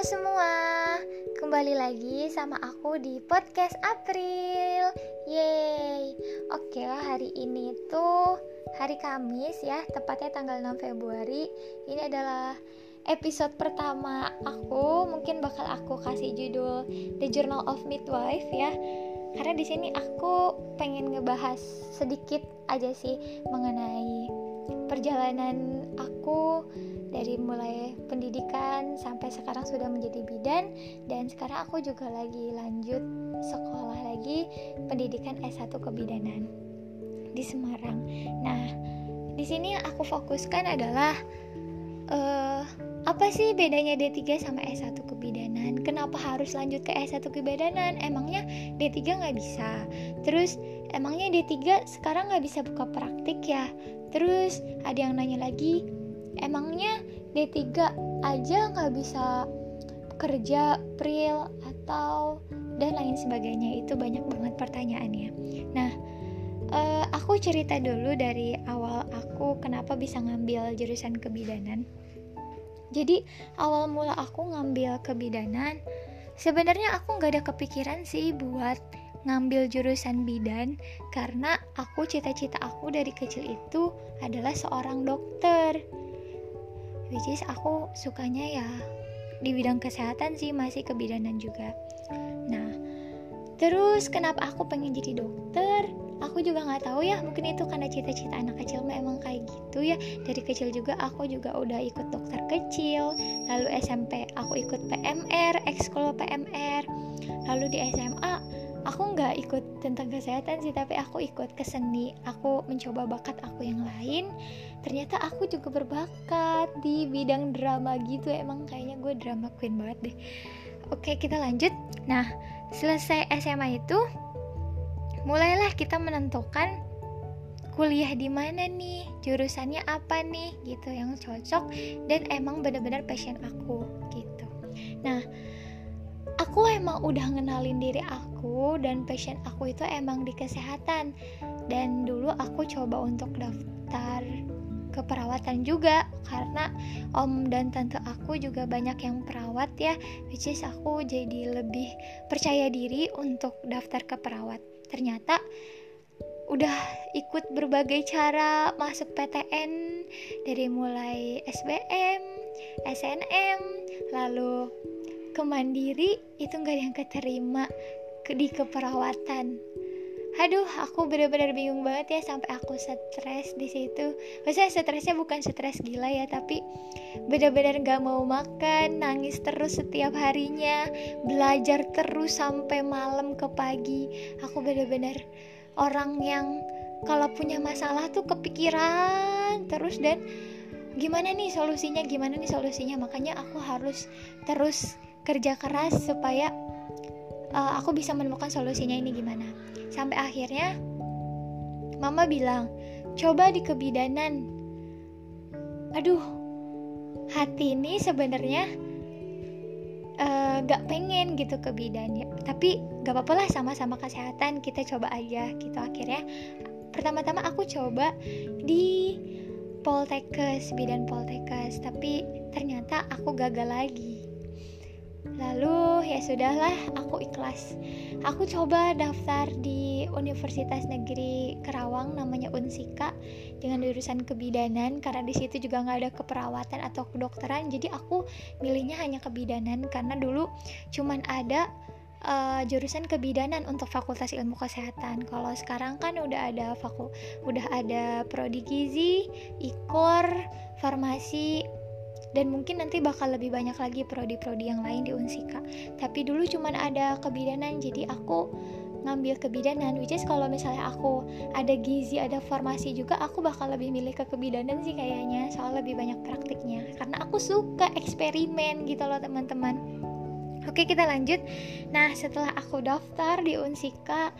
Semua, kembali lagi sama aku di podcast April. Yeay. Oke, hari ini tuh hari Kamis ya, tepatnya tanggal 6 Februari. Ini adalah episode pertama aku. Mungkin bakal aku kasih judul The Journal of Midwife ya. Karena di sini aku pengen ngebahas sedikit aja sih mengenai perjalanan aku dari mulai pendidikan sampai sekarang sudah menjadi bidan dan sekarang aku juga lagi lanjut sekolah lagi pendidikan S1 kebidanan di Semarang. Nah, di sini aku fokuskan adalah uh, apa sih bedanya D3 sama S1 kebidanan? Kenapa harus lanjut ke S1 kebidanan? Emangnya D3 nggak bisa? Terus emangnya D3 sekarang nggak bisa buka praktik ya? Terus ada yang nanya lagi, emangnya D3 aja nggak bisa kerja pril atau dan lain sebagainya? Itu banyak banget pertanyaannya. Nah uh, aku cerita dulu dari awal aku kenapa bisa ngambil jurusan kebidanan. Jadi awal mula aku ngambil kebidanan sebenarnya aku nggak ada kepikiran sih buat ngambil jurusan bidan karena aku cita-cita aku dari kecil itu adalah seorang dokter which is aku sukanya ya di bidang kesehatan sih masih kebidanan juga. Nah terus kenapa aku pengen jadi dokter? Aku juga nggak tahu ya mungkin itu karena cita-cita anak kecil memang kayak gitu ya. Dari kecil juga aku juga udah ikut dokter kecil lalu SMP aku ikut PMR ekskul PMR lalu di SMA aku nggak ikut tentang kesehatan sih tapi aku ikut ke seni. Aku mencoba bakat aku yang lain. Ternyata aku juga berbakat di bidang drama gitu. Emang kayaknya gue drama queen banget deh. Oke kita lanjut. Nah selesai SMA itu mulailah kita menentukan kuliah di mana nih jurusannya apa nih gitu yang cocok dan emang bener-bener passion aku gitu. Nah aku emang udah ngenalin diri aku dan passion aku itu emang di kesehatan. Dan dulu aku coba untuk daftar keperawatan juga karena om dan tante aku juga banyak yang perawat ya which is aku jadi lebih percaya diri untuk daftar ke perawat. Ternyata udah ikut berbagai cara masuk PTN dari mulai SBM, SNM, lalu ke mandiri itu nggak ada yang keterima ke, di keperawatan. Aduh aku bener-bener bingung banget ya sampai aku stres di situ. Maksudnya stresnya bukan stres gila ya tapi bener-bener gak mau makan nangis terus setiap harinya belajar terus sampai malam ke pagi. Aku bener-bener orang yang kalau punya masalah tuh kepikiran terus dan gimana nih solusinya gimana nih solusinya? Makanya aku harus terus kerja keras supaya uh, aku bisa menemukan solusinya ini gimana. Sampai akhirnya mama bilang coba di kebidanan. Aduh hati ini sebenarnya uh, gak pengen gitu ke bidan ya tapi gak apa-apa lah sama-sama kesehatan kita coba aja gitu. Akhirnya pertama-tama aku coba di Poltekkes bidan Poltekkes. Tapi ternyata aku gagal lagi Lalu ya sudahlah, aku ikhlas. Aku coba daftar di Universitas Negeri Kerawang namanya Unsika dengan jurusan kebidanan karena di situ juga nggak ada keperawatan atau kedokteran. Jadi aku milihnya hanya kebidanan karena dulu cuman ada uh, jurusan kebidanan untuk Fakultas Ilmu Kesehatan. Kalau sekarang kan udah ada faku, udah ada prodi gizi, ikor, farmasi, dan mungkin nanti bakal lebih banyak lagi prodi-prodi yang lain di Unsika. Tapi dulu cuman ada kebidanan jadi aku ngambil kebidanan which is kalau misalnya aku ada gizi ada farmasi juga aku bakal lebih milih ke kebidanan sih kayaknya. Soal lebih banyak praktiknya. Karena aku suka eksperimen gitu loh teman-teman. Oke kita lanjut. Nah setelah aku daftar di Unsika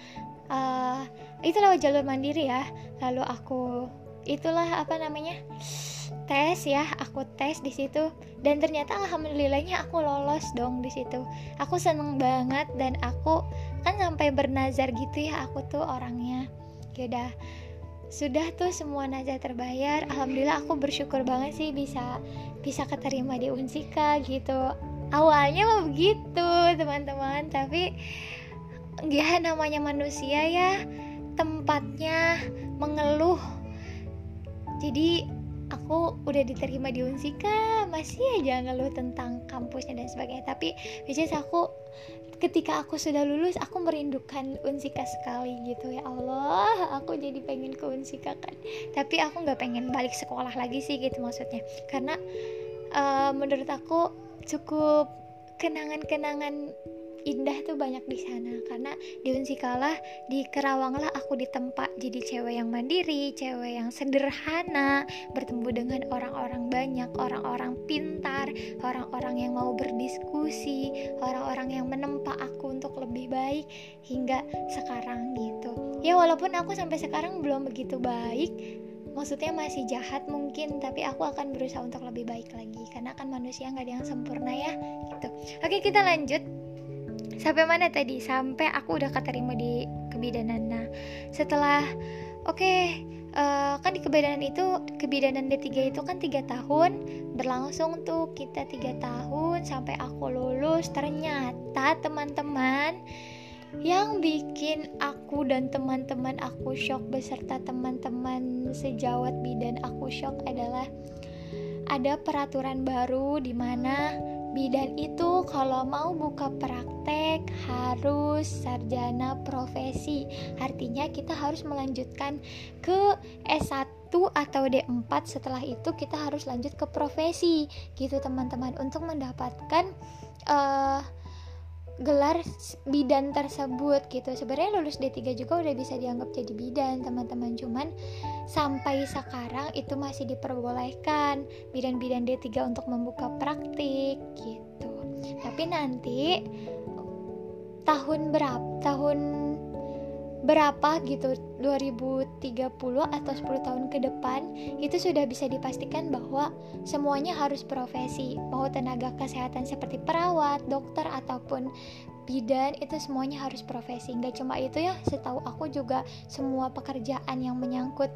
uh, Itu lewat jalur mandiri ya. Lalu aku Itulah apa namanya tes ya aku tes di situ. Dan ternyata alhamdulillahnya aku lolos dong di situ. Aku seneng banget dan aku kan sampai bernazar gitu ya aku tuh orangnya. Yaudah sudah tuh semua nazar terbayar. Alhamdulillah aku bersyukur banget sih bisa bisa keterima di Unsika gitu. Awalnya mau begitu teman-teman. Tapi ya namanya manusia ya tempatnya mengeluh jadi aku udah diterima di Unsika. Masih aja ngeluh tentang kampusnya dan sebagainya. Tapi biasanya aku ketika aku sudah lulus aku merindukan Unsika sekali gitu. Ya Allah aku jadi pengen ke Unsika kan. Tapi aku nggak pengen balik sekolah lagi sih gitu maksudnya. Karena uh, menurut aku cukup kenangan-kenangan indah tuh banyak di sana. Karena di Unsikalah di Kerawang lah aku ditempa. Jadi cewek yang mandiri, cewek yang sederhana, bertemu dengan orang-orang banyak, orang-orang pintar, orang-orang yang mau berdiskusi, orang-orang yang menempa aku untuk lebih baik hingga sekarang gitu. Ya walaupun aku sampai sekarang belum begitu baik, maksudnya masih jahat mungkin tapi aku akan berusaha untuk lebih baik lagi. Karena kan manusia nggak ada yang sempurna ya gitu. Oke kita lanjut sampai mana tadi? Sampai aku udah keterima di kebidanan. Nah setelah oke okay, uh, eh, kan di kebidanan itu kebidanan D3 itu kan tiga tahun berlangsung tuh kita tiga tahun sampai aku lulus. Ternyata teman-teman yang bikin aku dan teman-teman aku shock beserta teman-teman sejawat bidan aku shock adalah ada peraturan baru di mana bidan itu kalau mau buka praktek harus sarjana profesi. Artinya kita harus melanjutkan ke S1 atau D4 setelah itu kita harus lanjut ke profesi gitu teman-teman. Untuk mendapatkan uh, gelar bidan tersebut gitu. Sebenarnya lulus D3 juga udah bisa dianggap jadi bidan teman-teman. Cuman sampai sekarang itu masih diperbolehkan bidan-bidan D3 untuk membuka praktik gitu. Tapi nanti tahun berapa tahun berapa gitu 2030 atau 10 tahun ke depan itu sudah bisa dipastikan bahwa semuanya harus profesi. Mau tenaga kesehatan seperti perawat, dokter ataupun bidan itu semuanya harus profesi. Nggak cuma itu ya setahu aku juga semua pekerjaan yang menyangkut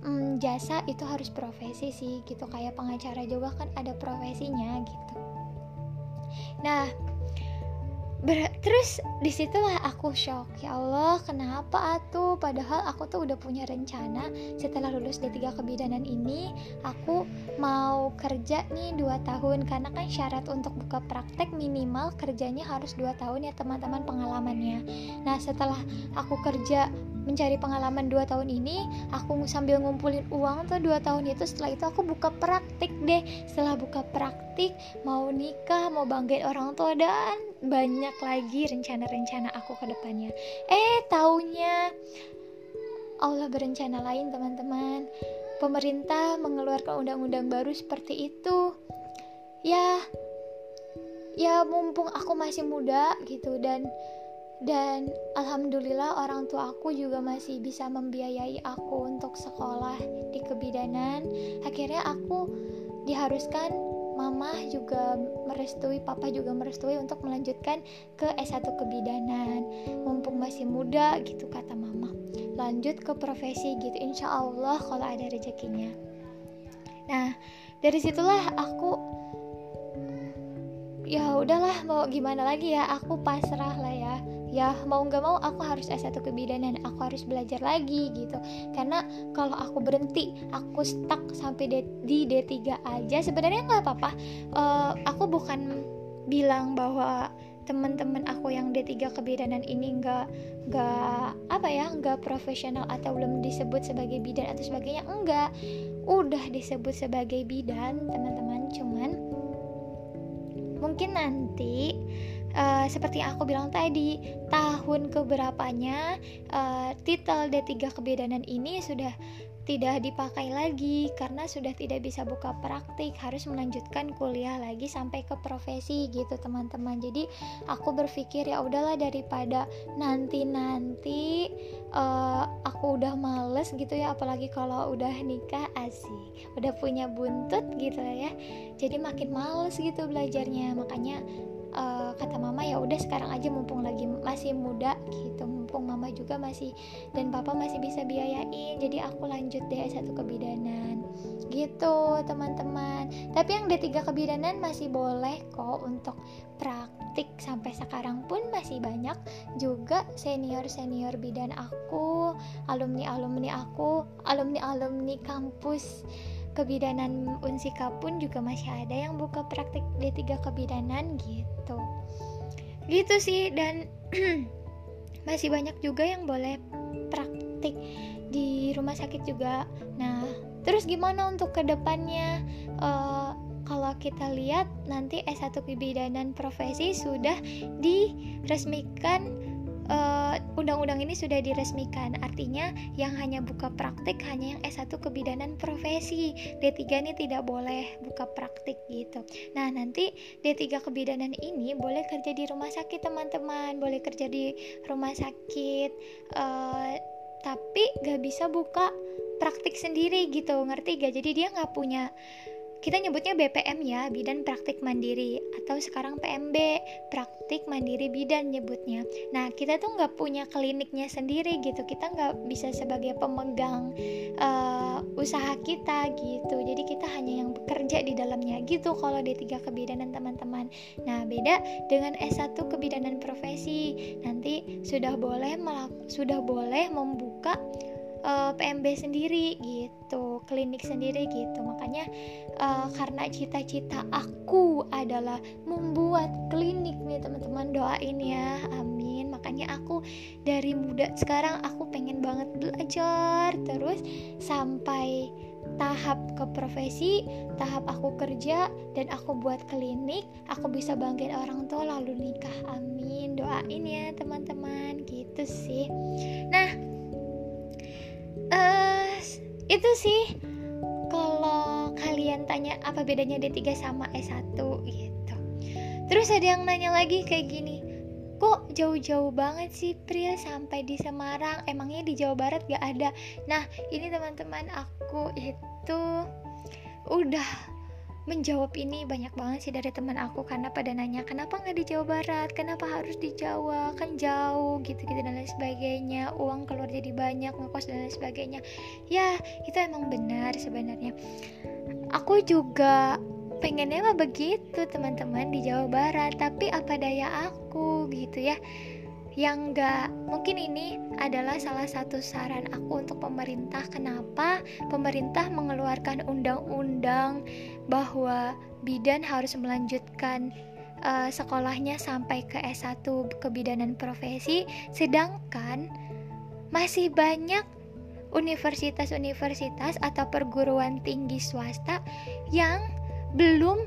hmm, jasa itu harus profesi sih gitu. Kayak pengacara juga kan ada profesinya gitu. Nah Ber terus di situlah aku shock. Ya Allah kenapa atuh padahal aku tuh udah punya rencana setelah lulus D3 kebidanan ini. Aku mau kerja nih 2 tahun karena kan syarat untuk buka praktek minimal kerjanya harus 2 tahun ya teman-teman pengalamannya. Nah setelah aku kerja mencari pengalaman 2 tahun ini aku sambil ngumpulin uang tuh 2 tahun itu setelah itu aku buka praktik deh. Setelah buka praktik mau nikah mau banggain orang tua dan banyak lagi rencana-rencana aku ke depannya. Eh taunya Allah berencana lain teman-teman. Pemerintah mengeluarkan undang-undang baru seperti itu. Ya ya mumpung aku masih muda gitu dan dan alhamdulillah orang tua aku juga masih bisa membiayai aku untuk sekolah di kebidanan. Akhirnya aku diharuskan mama juga merestui papa juga merestui untuk melanjutkan ke S1 kebidanan. Mumpung masih muda gitu kata mama. Lanjut ke profesi gitu insya Allah kalau ada rezekinya. Nah dari situlah aku ya udahlah mau gimana lagi ya aku pasrah lah ya mau nggak mau aku harus S1 kebidanan aku harus belajar lagi gitu. Karena kalau aku berhenti aku stuck sampai di D3 aja sebenarnya nggak apa-apa. Uh, aku bukan bilang bahwa teman-teman aku yang D3 kebidanan ini nggak nggak apa ya nggak profesional atau belum disebut sebagai bidan atau sebagainya enggak udah disebut sebagai bidan teman-teman cuman mungkin nanti uh, seperti yang aku bilang tadi tahun keberapanya uh, titel D3 kebidanan ini sudah tidak dipakai lagi karena sudah tidak bisa buka praktik harus melanjutkan kuliah lagi sampai ke profesi gitu teman-teman. Jadi aku berpikir ya udahlah daripada nanti-nanti uh, aku udah males gitu ya apalagi kalau udah nikah asik udah punya buntut gitu ya jadi makin males gitu belajarnya. Makanya uh, kata mama ya udah sekarang aja mumpung lagi masih muda gitu. Mumpung mama juga masih dan papa masih bisa biayain. Jadi aku lanjut deh S1 kebidanan. Gitu teman-teman. Tapi yang D3 kebidanan masih boleh kok untuk praktik. Sampai sekarang pun masih banyak juga senior-senior bidan aku alumni-alumni aku alumni-alumni kampus kebidanan Unsika pun juga masih ada yang buka praktik D3 kebidanan gitu. Gitu sih dan masih banyak juga yang boleh praktik di rumah sakit juga. Nah terus gimana untuk ke depannya uh, kalau kita lihat nanti S1 kebidanan profesi sudah diresmikan eh, undang-undang ini sudah diresmikan. Artinya yang hanya buka praktik hanya yang S1 kebidanan profesi. D3 ini tidak boleh buka praktik gitu. Nah nanti D3 kebidanan ini boleh kerja di rumah sakit teman-teman. Boleh kerja di rumah sakit uh, tapi gak bisa buka praktik sendiri gitu. Ngerti gak? Jadi dia nggak punya kita nyebutnya BPM ya, bidan praktik mandiri atau sekarang PMB, praktik mandiri bidan nyebutnya. Nah, kita tuh nggak punya kliniknya sendiri gitu, kita nggak bisa sebagai pemegang uh, usaha kita gitu. Jadi kita hanya yang bekerja di dalamnya gitu kalau D3 kebidanan teman-teman. Nah, beda dengan S1 kebidanan profesi. Nanti sudah boleh sudah boleh membuka uh, eh, PMB sendiri gitu, klinik sendiri gitu. Makanya uh, karena cita-cita aku adalah membuat klinik nih teman-teman doain ya, amin. Makanya aku dari muda sekarang aku pengen banget belajar terus sampai tahap ke profesi, tahap aku kerja dan aku buat klinik, aku bisa bangkit orang tua lalu nikah. Amin. Doain ya teman-teman gitu sih. Nah, uh, itu sih kalau kalian tanya apa bedanya D3 sama S1 gitu. Terus ada yang nanya lagi kayak gini kok jauh-jauh banget sih pria sampai di Semarang? Emangnya di Jawa Barat gak ada? Nah ini teman-teman aku itu udah menjawab ini banyak banget sih dari teman aku karena pada nanya kenapa nggak di Jawa Barat? Kenapa harus di Jawa? Kan jauh gitu gitu dan lain sebagainya. Uang keluar jadi banyak ngekos dan lain sebagainya. Ya itu emang benar sebenarnya. Aku juga pengennya mah begitu teman-teman di Jawa Barat. Tapi apa daya aku gitu ya yang enggak mungkin ini adalah salah satu saran aku untuk pemerintah. Kenapa pemerintah mengeluarkan undang-undang bahwa bidan harus melanjutkan uh, sekolahnya sampai ke S1 kebidanan profesi sedangkan masih banyak universitas-universitas atau perguruan tinggi swasta yang belum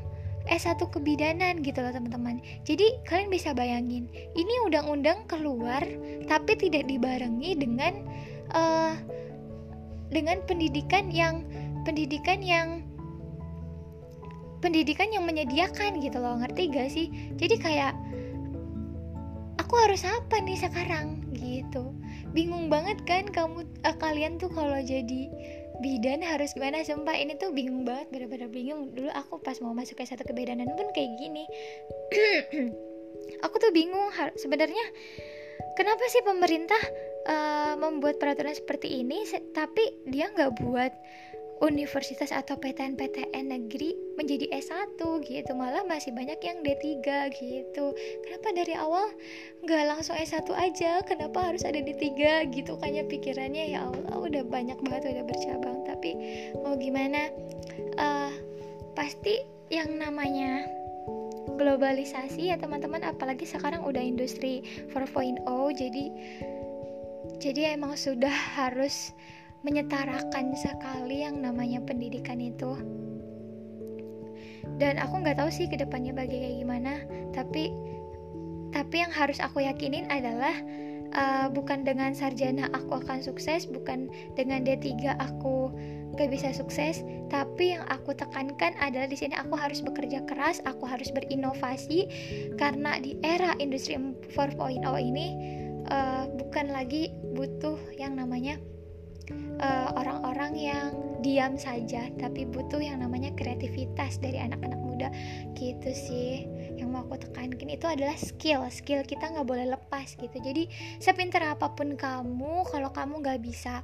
S1 kebidanan gitu loh teman-teman. Jadi kalian bisa bayangin ini undang-undang keluar tapi tidak dibarengi dengan uh, dengan pendidikan yang pendidikan yang pendidikan yang menyediakan gitu loh. Ngerti gak sih? Jadi kayak aku harus apa nih sekarang? Gitu. Bingung banget kan kamu uh, kalian tuh kalau jadi bidan harus gimana? Sumpah ini tuh bingung banget bener-bener bingung. Dulu aku pas mau masuk ke satu kebidanan pun kayak gini. Aku tuh bingung sebenarnya kenapa sih pemerintah uh, membuat peraturan seperti ini tapi dia nggak buat universitas atau PTN-PTN negeri menjadi S1 gitu. Malah masih banyak yang D3 gitu. Kenapa dari awal nggak langsung S1 aja? Kenapa harus ada D3 gitu? Kayaknya pikirannya ya Allah udah banyak banget udah bercabang. Tapi mau gimana? Uh, pasti yang namanya globalisasi ya teman-teman apalagi sekarang udah industri 4.0 jadi jadi emang sudah harus menyetarakan sekali yang namanya pendidikan itu. Dan aku nggak tahu sih ke depannya bagi kayak gimana tapi tapi yang harus aku yakinin adalah uh, bukan dengan sarjana aku akan sukses bukan dengan D3 aku gak bisa sukses tapi yang aku tekankan adalah di sini aku harus bekerja keras aku harus berinovasi karena di era industri 4.0 ini uh, bukan lagi butuh yang namanya orang-orang uh, yang diam saja tapi butuh yang namanya kreativitas dari anak-anak muda. Gitu sih yang mau aku tekankan. Itu adalah skill. Skill kita nggak boleh lepas gitu. Jadi sepintar apa pun kamu kalau kamu nggak bisa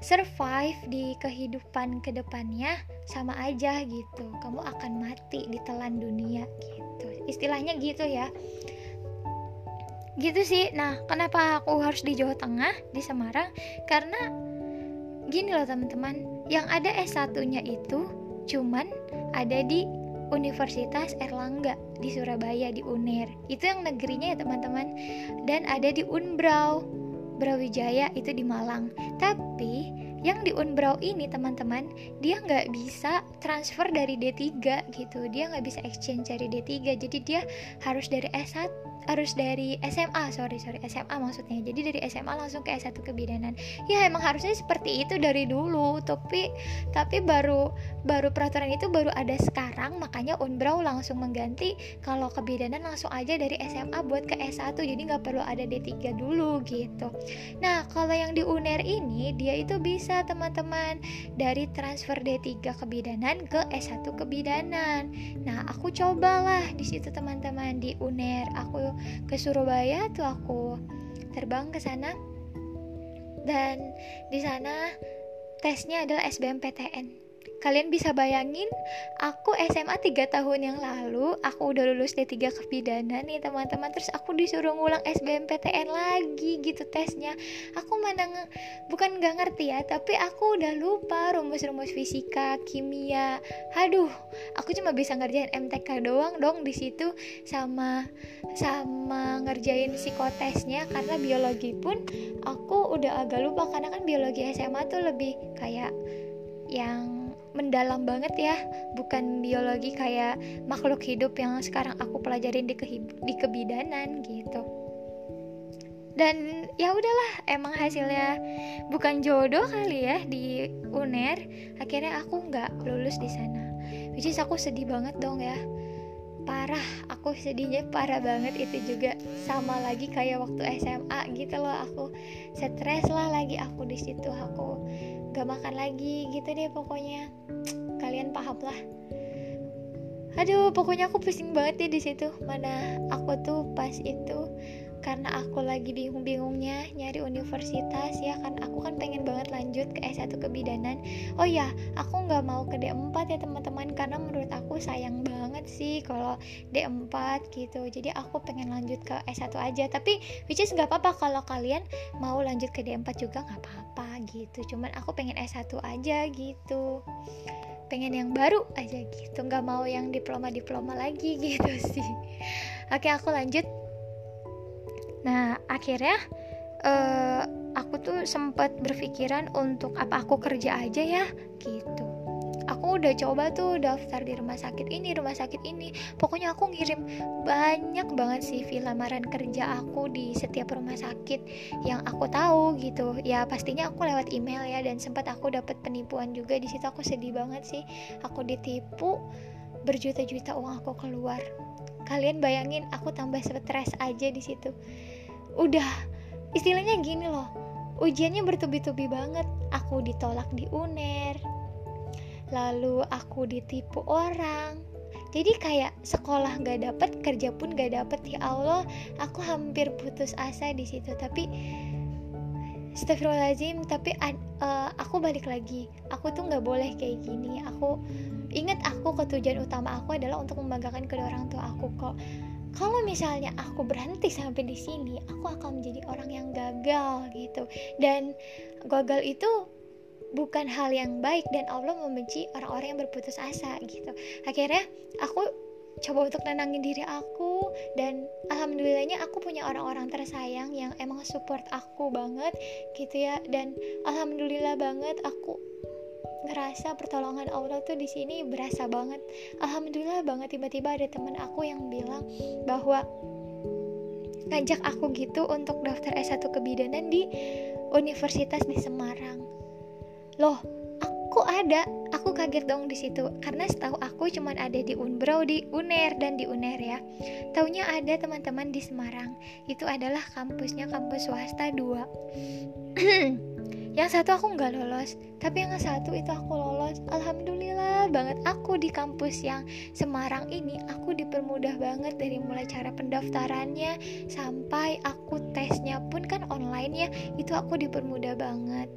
survive di kehidupan ke depannya sama aja gitu. Kamu akan mati ditelan dunia gitu. Istilahnya gitu ya. Gitu sih. Nah kenapa aku harus di Jawa Tengah di Semarang? Karena gini loh teman-teman. Yang ada S1 nya itu cuman ada di Universitas Erlangga di Surabaya di UNER. Itu yang negerinya ya teman-teman. Dan ada di Unbrau Brawijaya itu di Malang. Tapi yang di Unbrau ini teman-teman dia nggak bisa transfer dari D3 gitu. Dia nggak bisa exchange dari D3 jadi dia harus dari S1 harus dari SMA sorry sorry SMA maksudnya. Jadi dari SMA langsung ke S1 kebidanan. Ya emang harusnya seperti itu dari dulu. Tapi tapi baru baru peraturan itu baru ada sekarang makanya Unbrau langsung mengganti. Kalau kebidanan langsung aja dari SMA buat ke S1 jadi nggak perlu ada D3 dulu gitu. Nah kalau yang di UNER ini dia itu bisa teman-teman dari transfer D3 kebidanan ke S1 kebidanan. Nah aku cobalah di situ teman-teman di UNER. Aku ke Surabaya tuh aku terbang ke sana. Dan di sana tesnya adalah SBMPTN Kalian bisa bayangin, aku SMA 3 tahun yang lalu, aku udah lulus D3 kepidana nih teman-teman. Terus aku disuruh ngulang SBMPTN lagi gitu tesnya. Aku mana bukan gak ngerti ya, tapi aku udah lupa rumus-rumus fisika, kimia. Aduh, aku cuma bisa ngerjain MTK doang dong di situ sama sama ngerjain psikotesnya. Karena biologi pun aku udah agak lupa karena kan biologi SMA tuh lebih kayak yang mendalam banget ya. Bukan biologi kayak makhluk hidup yang sekarang aku pelajarin di, di kebidanan gitu. Dan ya udahlah emang hasilnya bukan jodoh kali ya di UNER. Akhirnya aku nggak lulus di sana. Which is aku sedih banget dong ya. Parah aku sedihnya parah banget itu juga. Sama lagi kayak waktu SMA gitu loh aku stres lah lagi aku di situ. Aku gak makan lagi gitu deh pokoknya. Kalian paham lah. Aduh pokoknya aku pusing banget deh di situ. Mana aku tuh pas itu karena aku lagi bingung-bingungnya nyari universitas ya kan? Aku kan pengen lanjut ke S1 kebidanan. Oh ya aku nggak mau ke D4 ya teman-teman karena menurut aku sayang banget sih kalau D4 gitu. Jadi aku pengen lanjut ke S1 aja. Tapi which is nggak apa-apa kalau kalian mau lanjut ke D4 juga nggak apa-apa gitu. Cuman aku pengen S1 aja gitu. Pengen yang baru aja gitu nggak mau yang diploma diploma lagi gitu sih. Oke aku lanjut. Nah, akhirnya uh, aku tuh sempat berpikiran untuk apa aku kerja aja ya gitu. Aku udah coba tuh daftar di rumah sakit ini, rumah sakit ini. Pokoknya aku ngirim banyak banget sih lamaran kerja aku di setiap rumah sakit yang aku tahu gitu. Ya pastinya aku lewat email ya dan sempat aku dapat penipuan juga di situ aku sedih banget sih. Aku ditipu berjuta-juta uang aku keluar kalian bayangin aku tambah stres aja di situ udah istilahnya gini loh ujiannya bertubi-tubi banget. Aku ditolak di UNER lalu aku ditipu orang. Jadi kayak sekolah gak dapet kerja pun gak dapet. Ya Allah aku hampir putus asa di situ. Tapi Astagfirullahaladzim tapi uh, aku balik lagi. Aku tuh nggak boleh kayak gini. Aku ingat aku ketujuan utama aku adalah untuk membanggakan kedua orang tua aku kok kalau misalnya aku berhenti sampai di sini aku akan menjadi orang yang gagal gitu. Dan gagal itu bukan hal yang baik dan Allah membenci orang-orang yang berputus asa gitu. Akhirnya aku coba untuk nenangin diri aku dan alhamdulillahnya aku punya orang-orang tersayang yang emang support aku banget gitu ya. Dan alhamdulillah banget aku ngerasa pertolongan Allah tuh di sini berasa banget. Alhamdulillah banget tiba-tiba ada temen aku yang bilang bahwa ngajak aku gitu untuk daftar S1 kebidanan di Universitas di Semarang. Loh aku ada aku kaget dong di situ. Karena setahu aku cuman ada di Unbrau di Uner dan di Uner ya. Taunya ada teman-teman di Semarang. Itu adalah kampusnya kampus swasta 2 yang satu aku nggak lolos tapi yang satu itu aku lolos. Alhamdulillah banget aku di kampus yang Semarang ini aku dipermudah banget dari mulai cara pendaftarannya sampai aku tesnya pun kan online ya itu aku dipermudah banget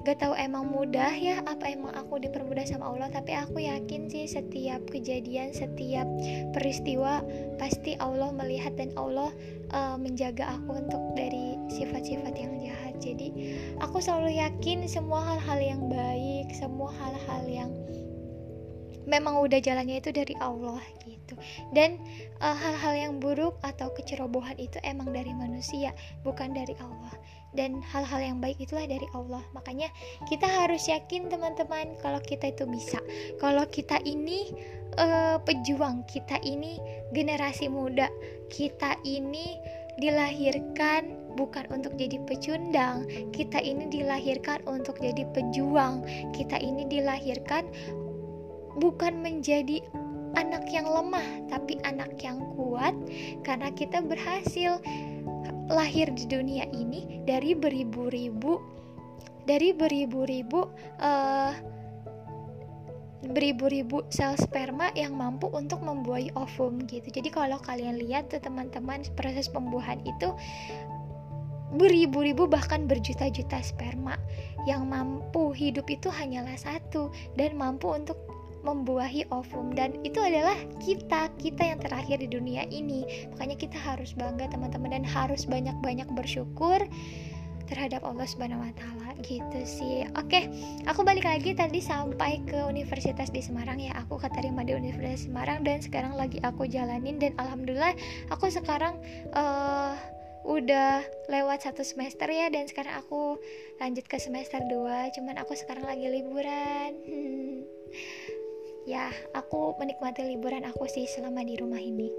gak tahu emang mudah ya apa emang aku dipermudah sama Allah tapi aku yakin sih setiap kejadian setiap peristiwa pasti Allah melihat dan Allah uh, menjaga aku untuk dari sifat-sifat yang jahat. Jadi aku selalu yakin semua hal-hal yang baik semua hal-hal yang memang udah jalannya itu dari Allah gitu. Dan uh, hal-hal yang buruk atau kecerobohan itu emang dari manusia bukan dari Allah. Dan hal-hal yang baik itulah dari Allah. Makanya kita harus yakin teman-teman kalau kita itu bisa. Kalau kita ini uh, pejuang kita ini generasi muda kita ini dilahirkan bukan untuk jadi pecundang kita ini dilahirkan untuk jadi pejuang kita ini dilahirkan bukan menjadi anak yang lemah tapi anak yang kuat karena kita berhasil lahir di dunia ini dari beribu-ribu dari beribu-ribu uh, beribu-ribu sel sperma yang mampu untuk membuahi ovum gitu. Jadi kalau kalian lihat tuh teman-teman proses pembuahan itu beribu-ribu bahkan berjuta-juta sperma yang mampu hidup itu hanyalah satu dan mampu untuk membuahi ovum. Dan itu adalah kita kita yang terakhir di dunia ini. Makanya kita harus bangga teman-teman dan harus banyak-banyak bersyukur terhadap Allah Subhanahu wa taala. Gitu sih. Oke, aku balik lagi tadi sampai ke Universitas di Semarang ya. Aku keterima di Universitas Semarang dan sekarang lagi aku jalanin. Dan alhamdulillah aku sekarang uh, udah lewat satu semester ya. Dan sekarang aku lanjut ke semester 2 cuman aku sekarang lagi liburan ya aku menikmati liburan aku sih selama di rumah ini.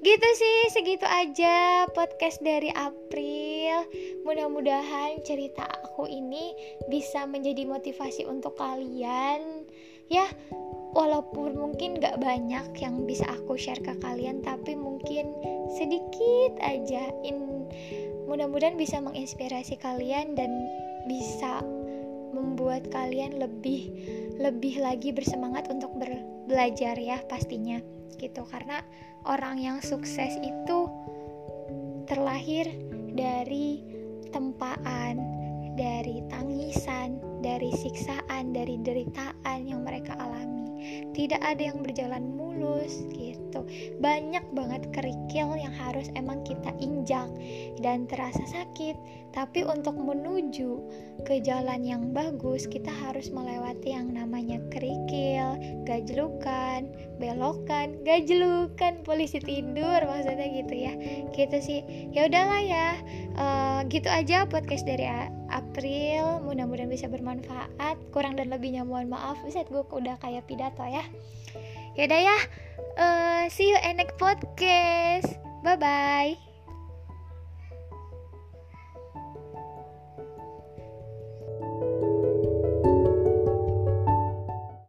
Gitu sih segitu aja podcast dari April. Mudah-mudahan cerita aku ini bisa menjadi motivasi untuk kalian. Ya walaupun mungkin gak banyak yang bisa aku share ke kalian tapi mungkin sedikit aja. In mudah-mudahan bisa menginspirasi kalian dan bisa membuat kalian lebih lebih lagi bersemangat untuk ber, belajar ya pastinya gitu. Karena orang yang sukses itu terlahir dari tempaan, dari tangisan, dari siksaan, dari deritaan yang mereka alami tidak ada yang berjalan mulus gitu. Banyak banget kerikil yang harus emang kita injak dan terasa sakit. Tapi untuk menuju ke jalan yang bagus kita harus melewati yang namanya kerikil gajlukan belokan gajlukan. Polisi tidur maksudnya gitu ya. Gitu sih. Ya udahlah ya. Uh, gitu aja podcast dari April mudah-mudahan bisa bermanfaat. Kurang dan lebihnya mohon maaf. Bisa gue udah kayak pidato ya. Yaudah ya uh, see you in next podcast. Bye bye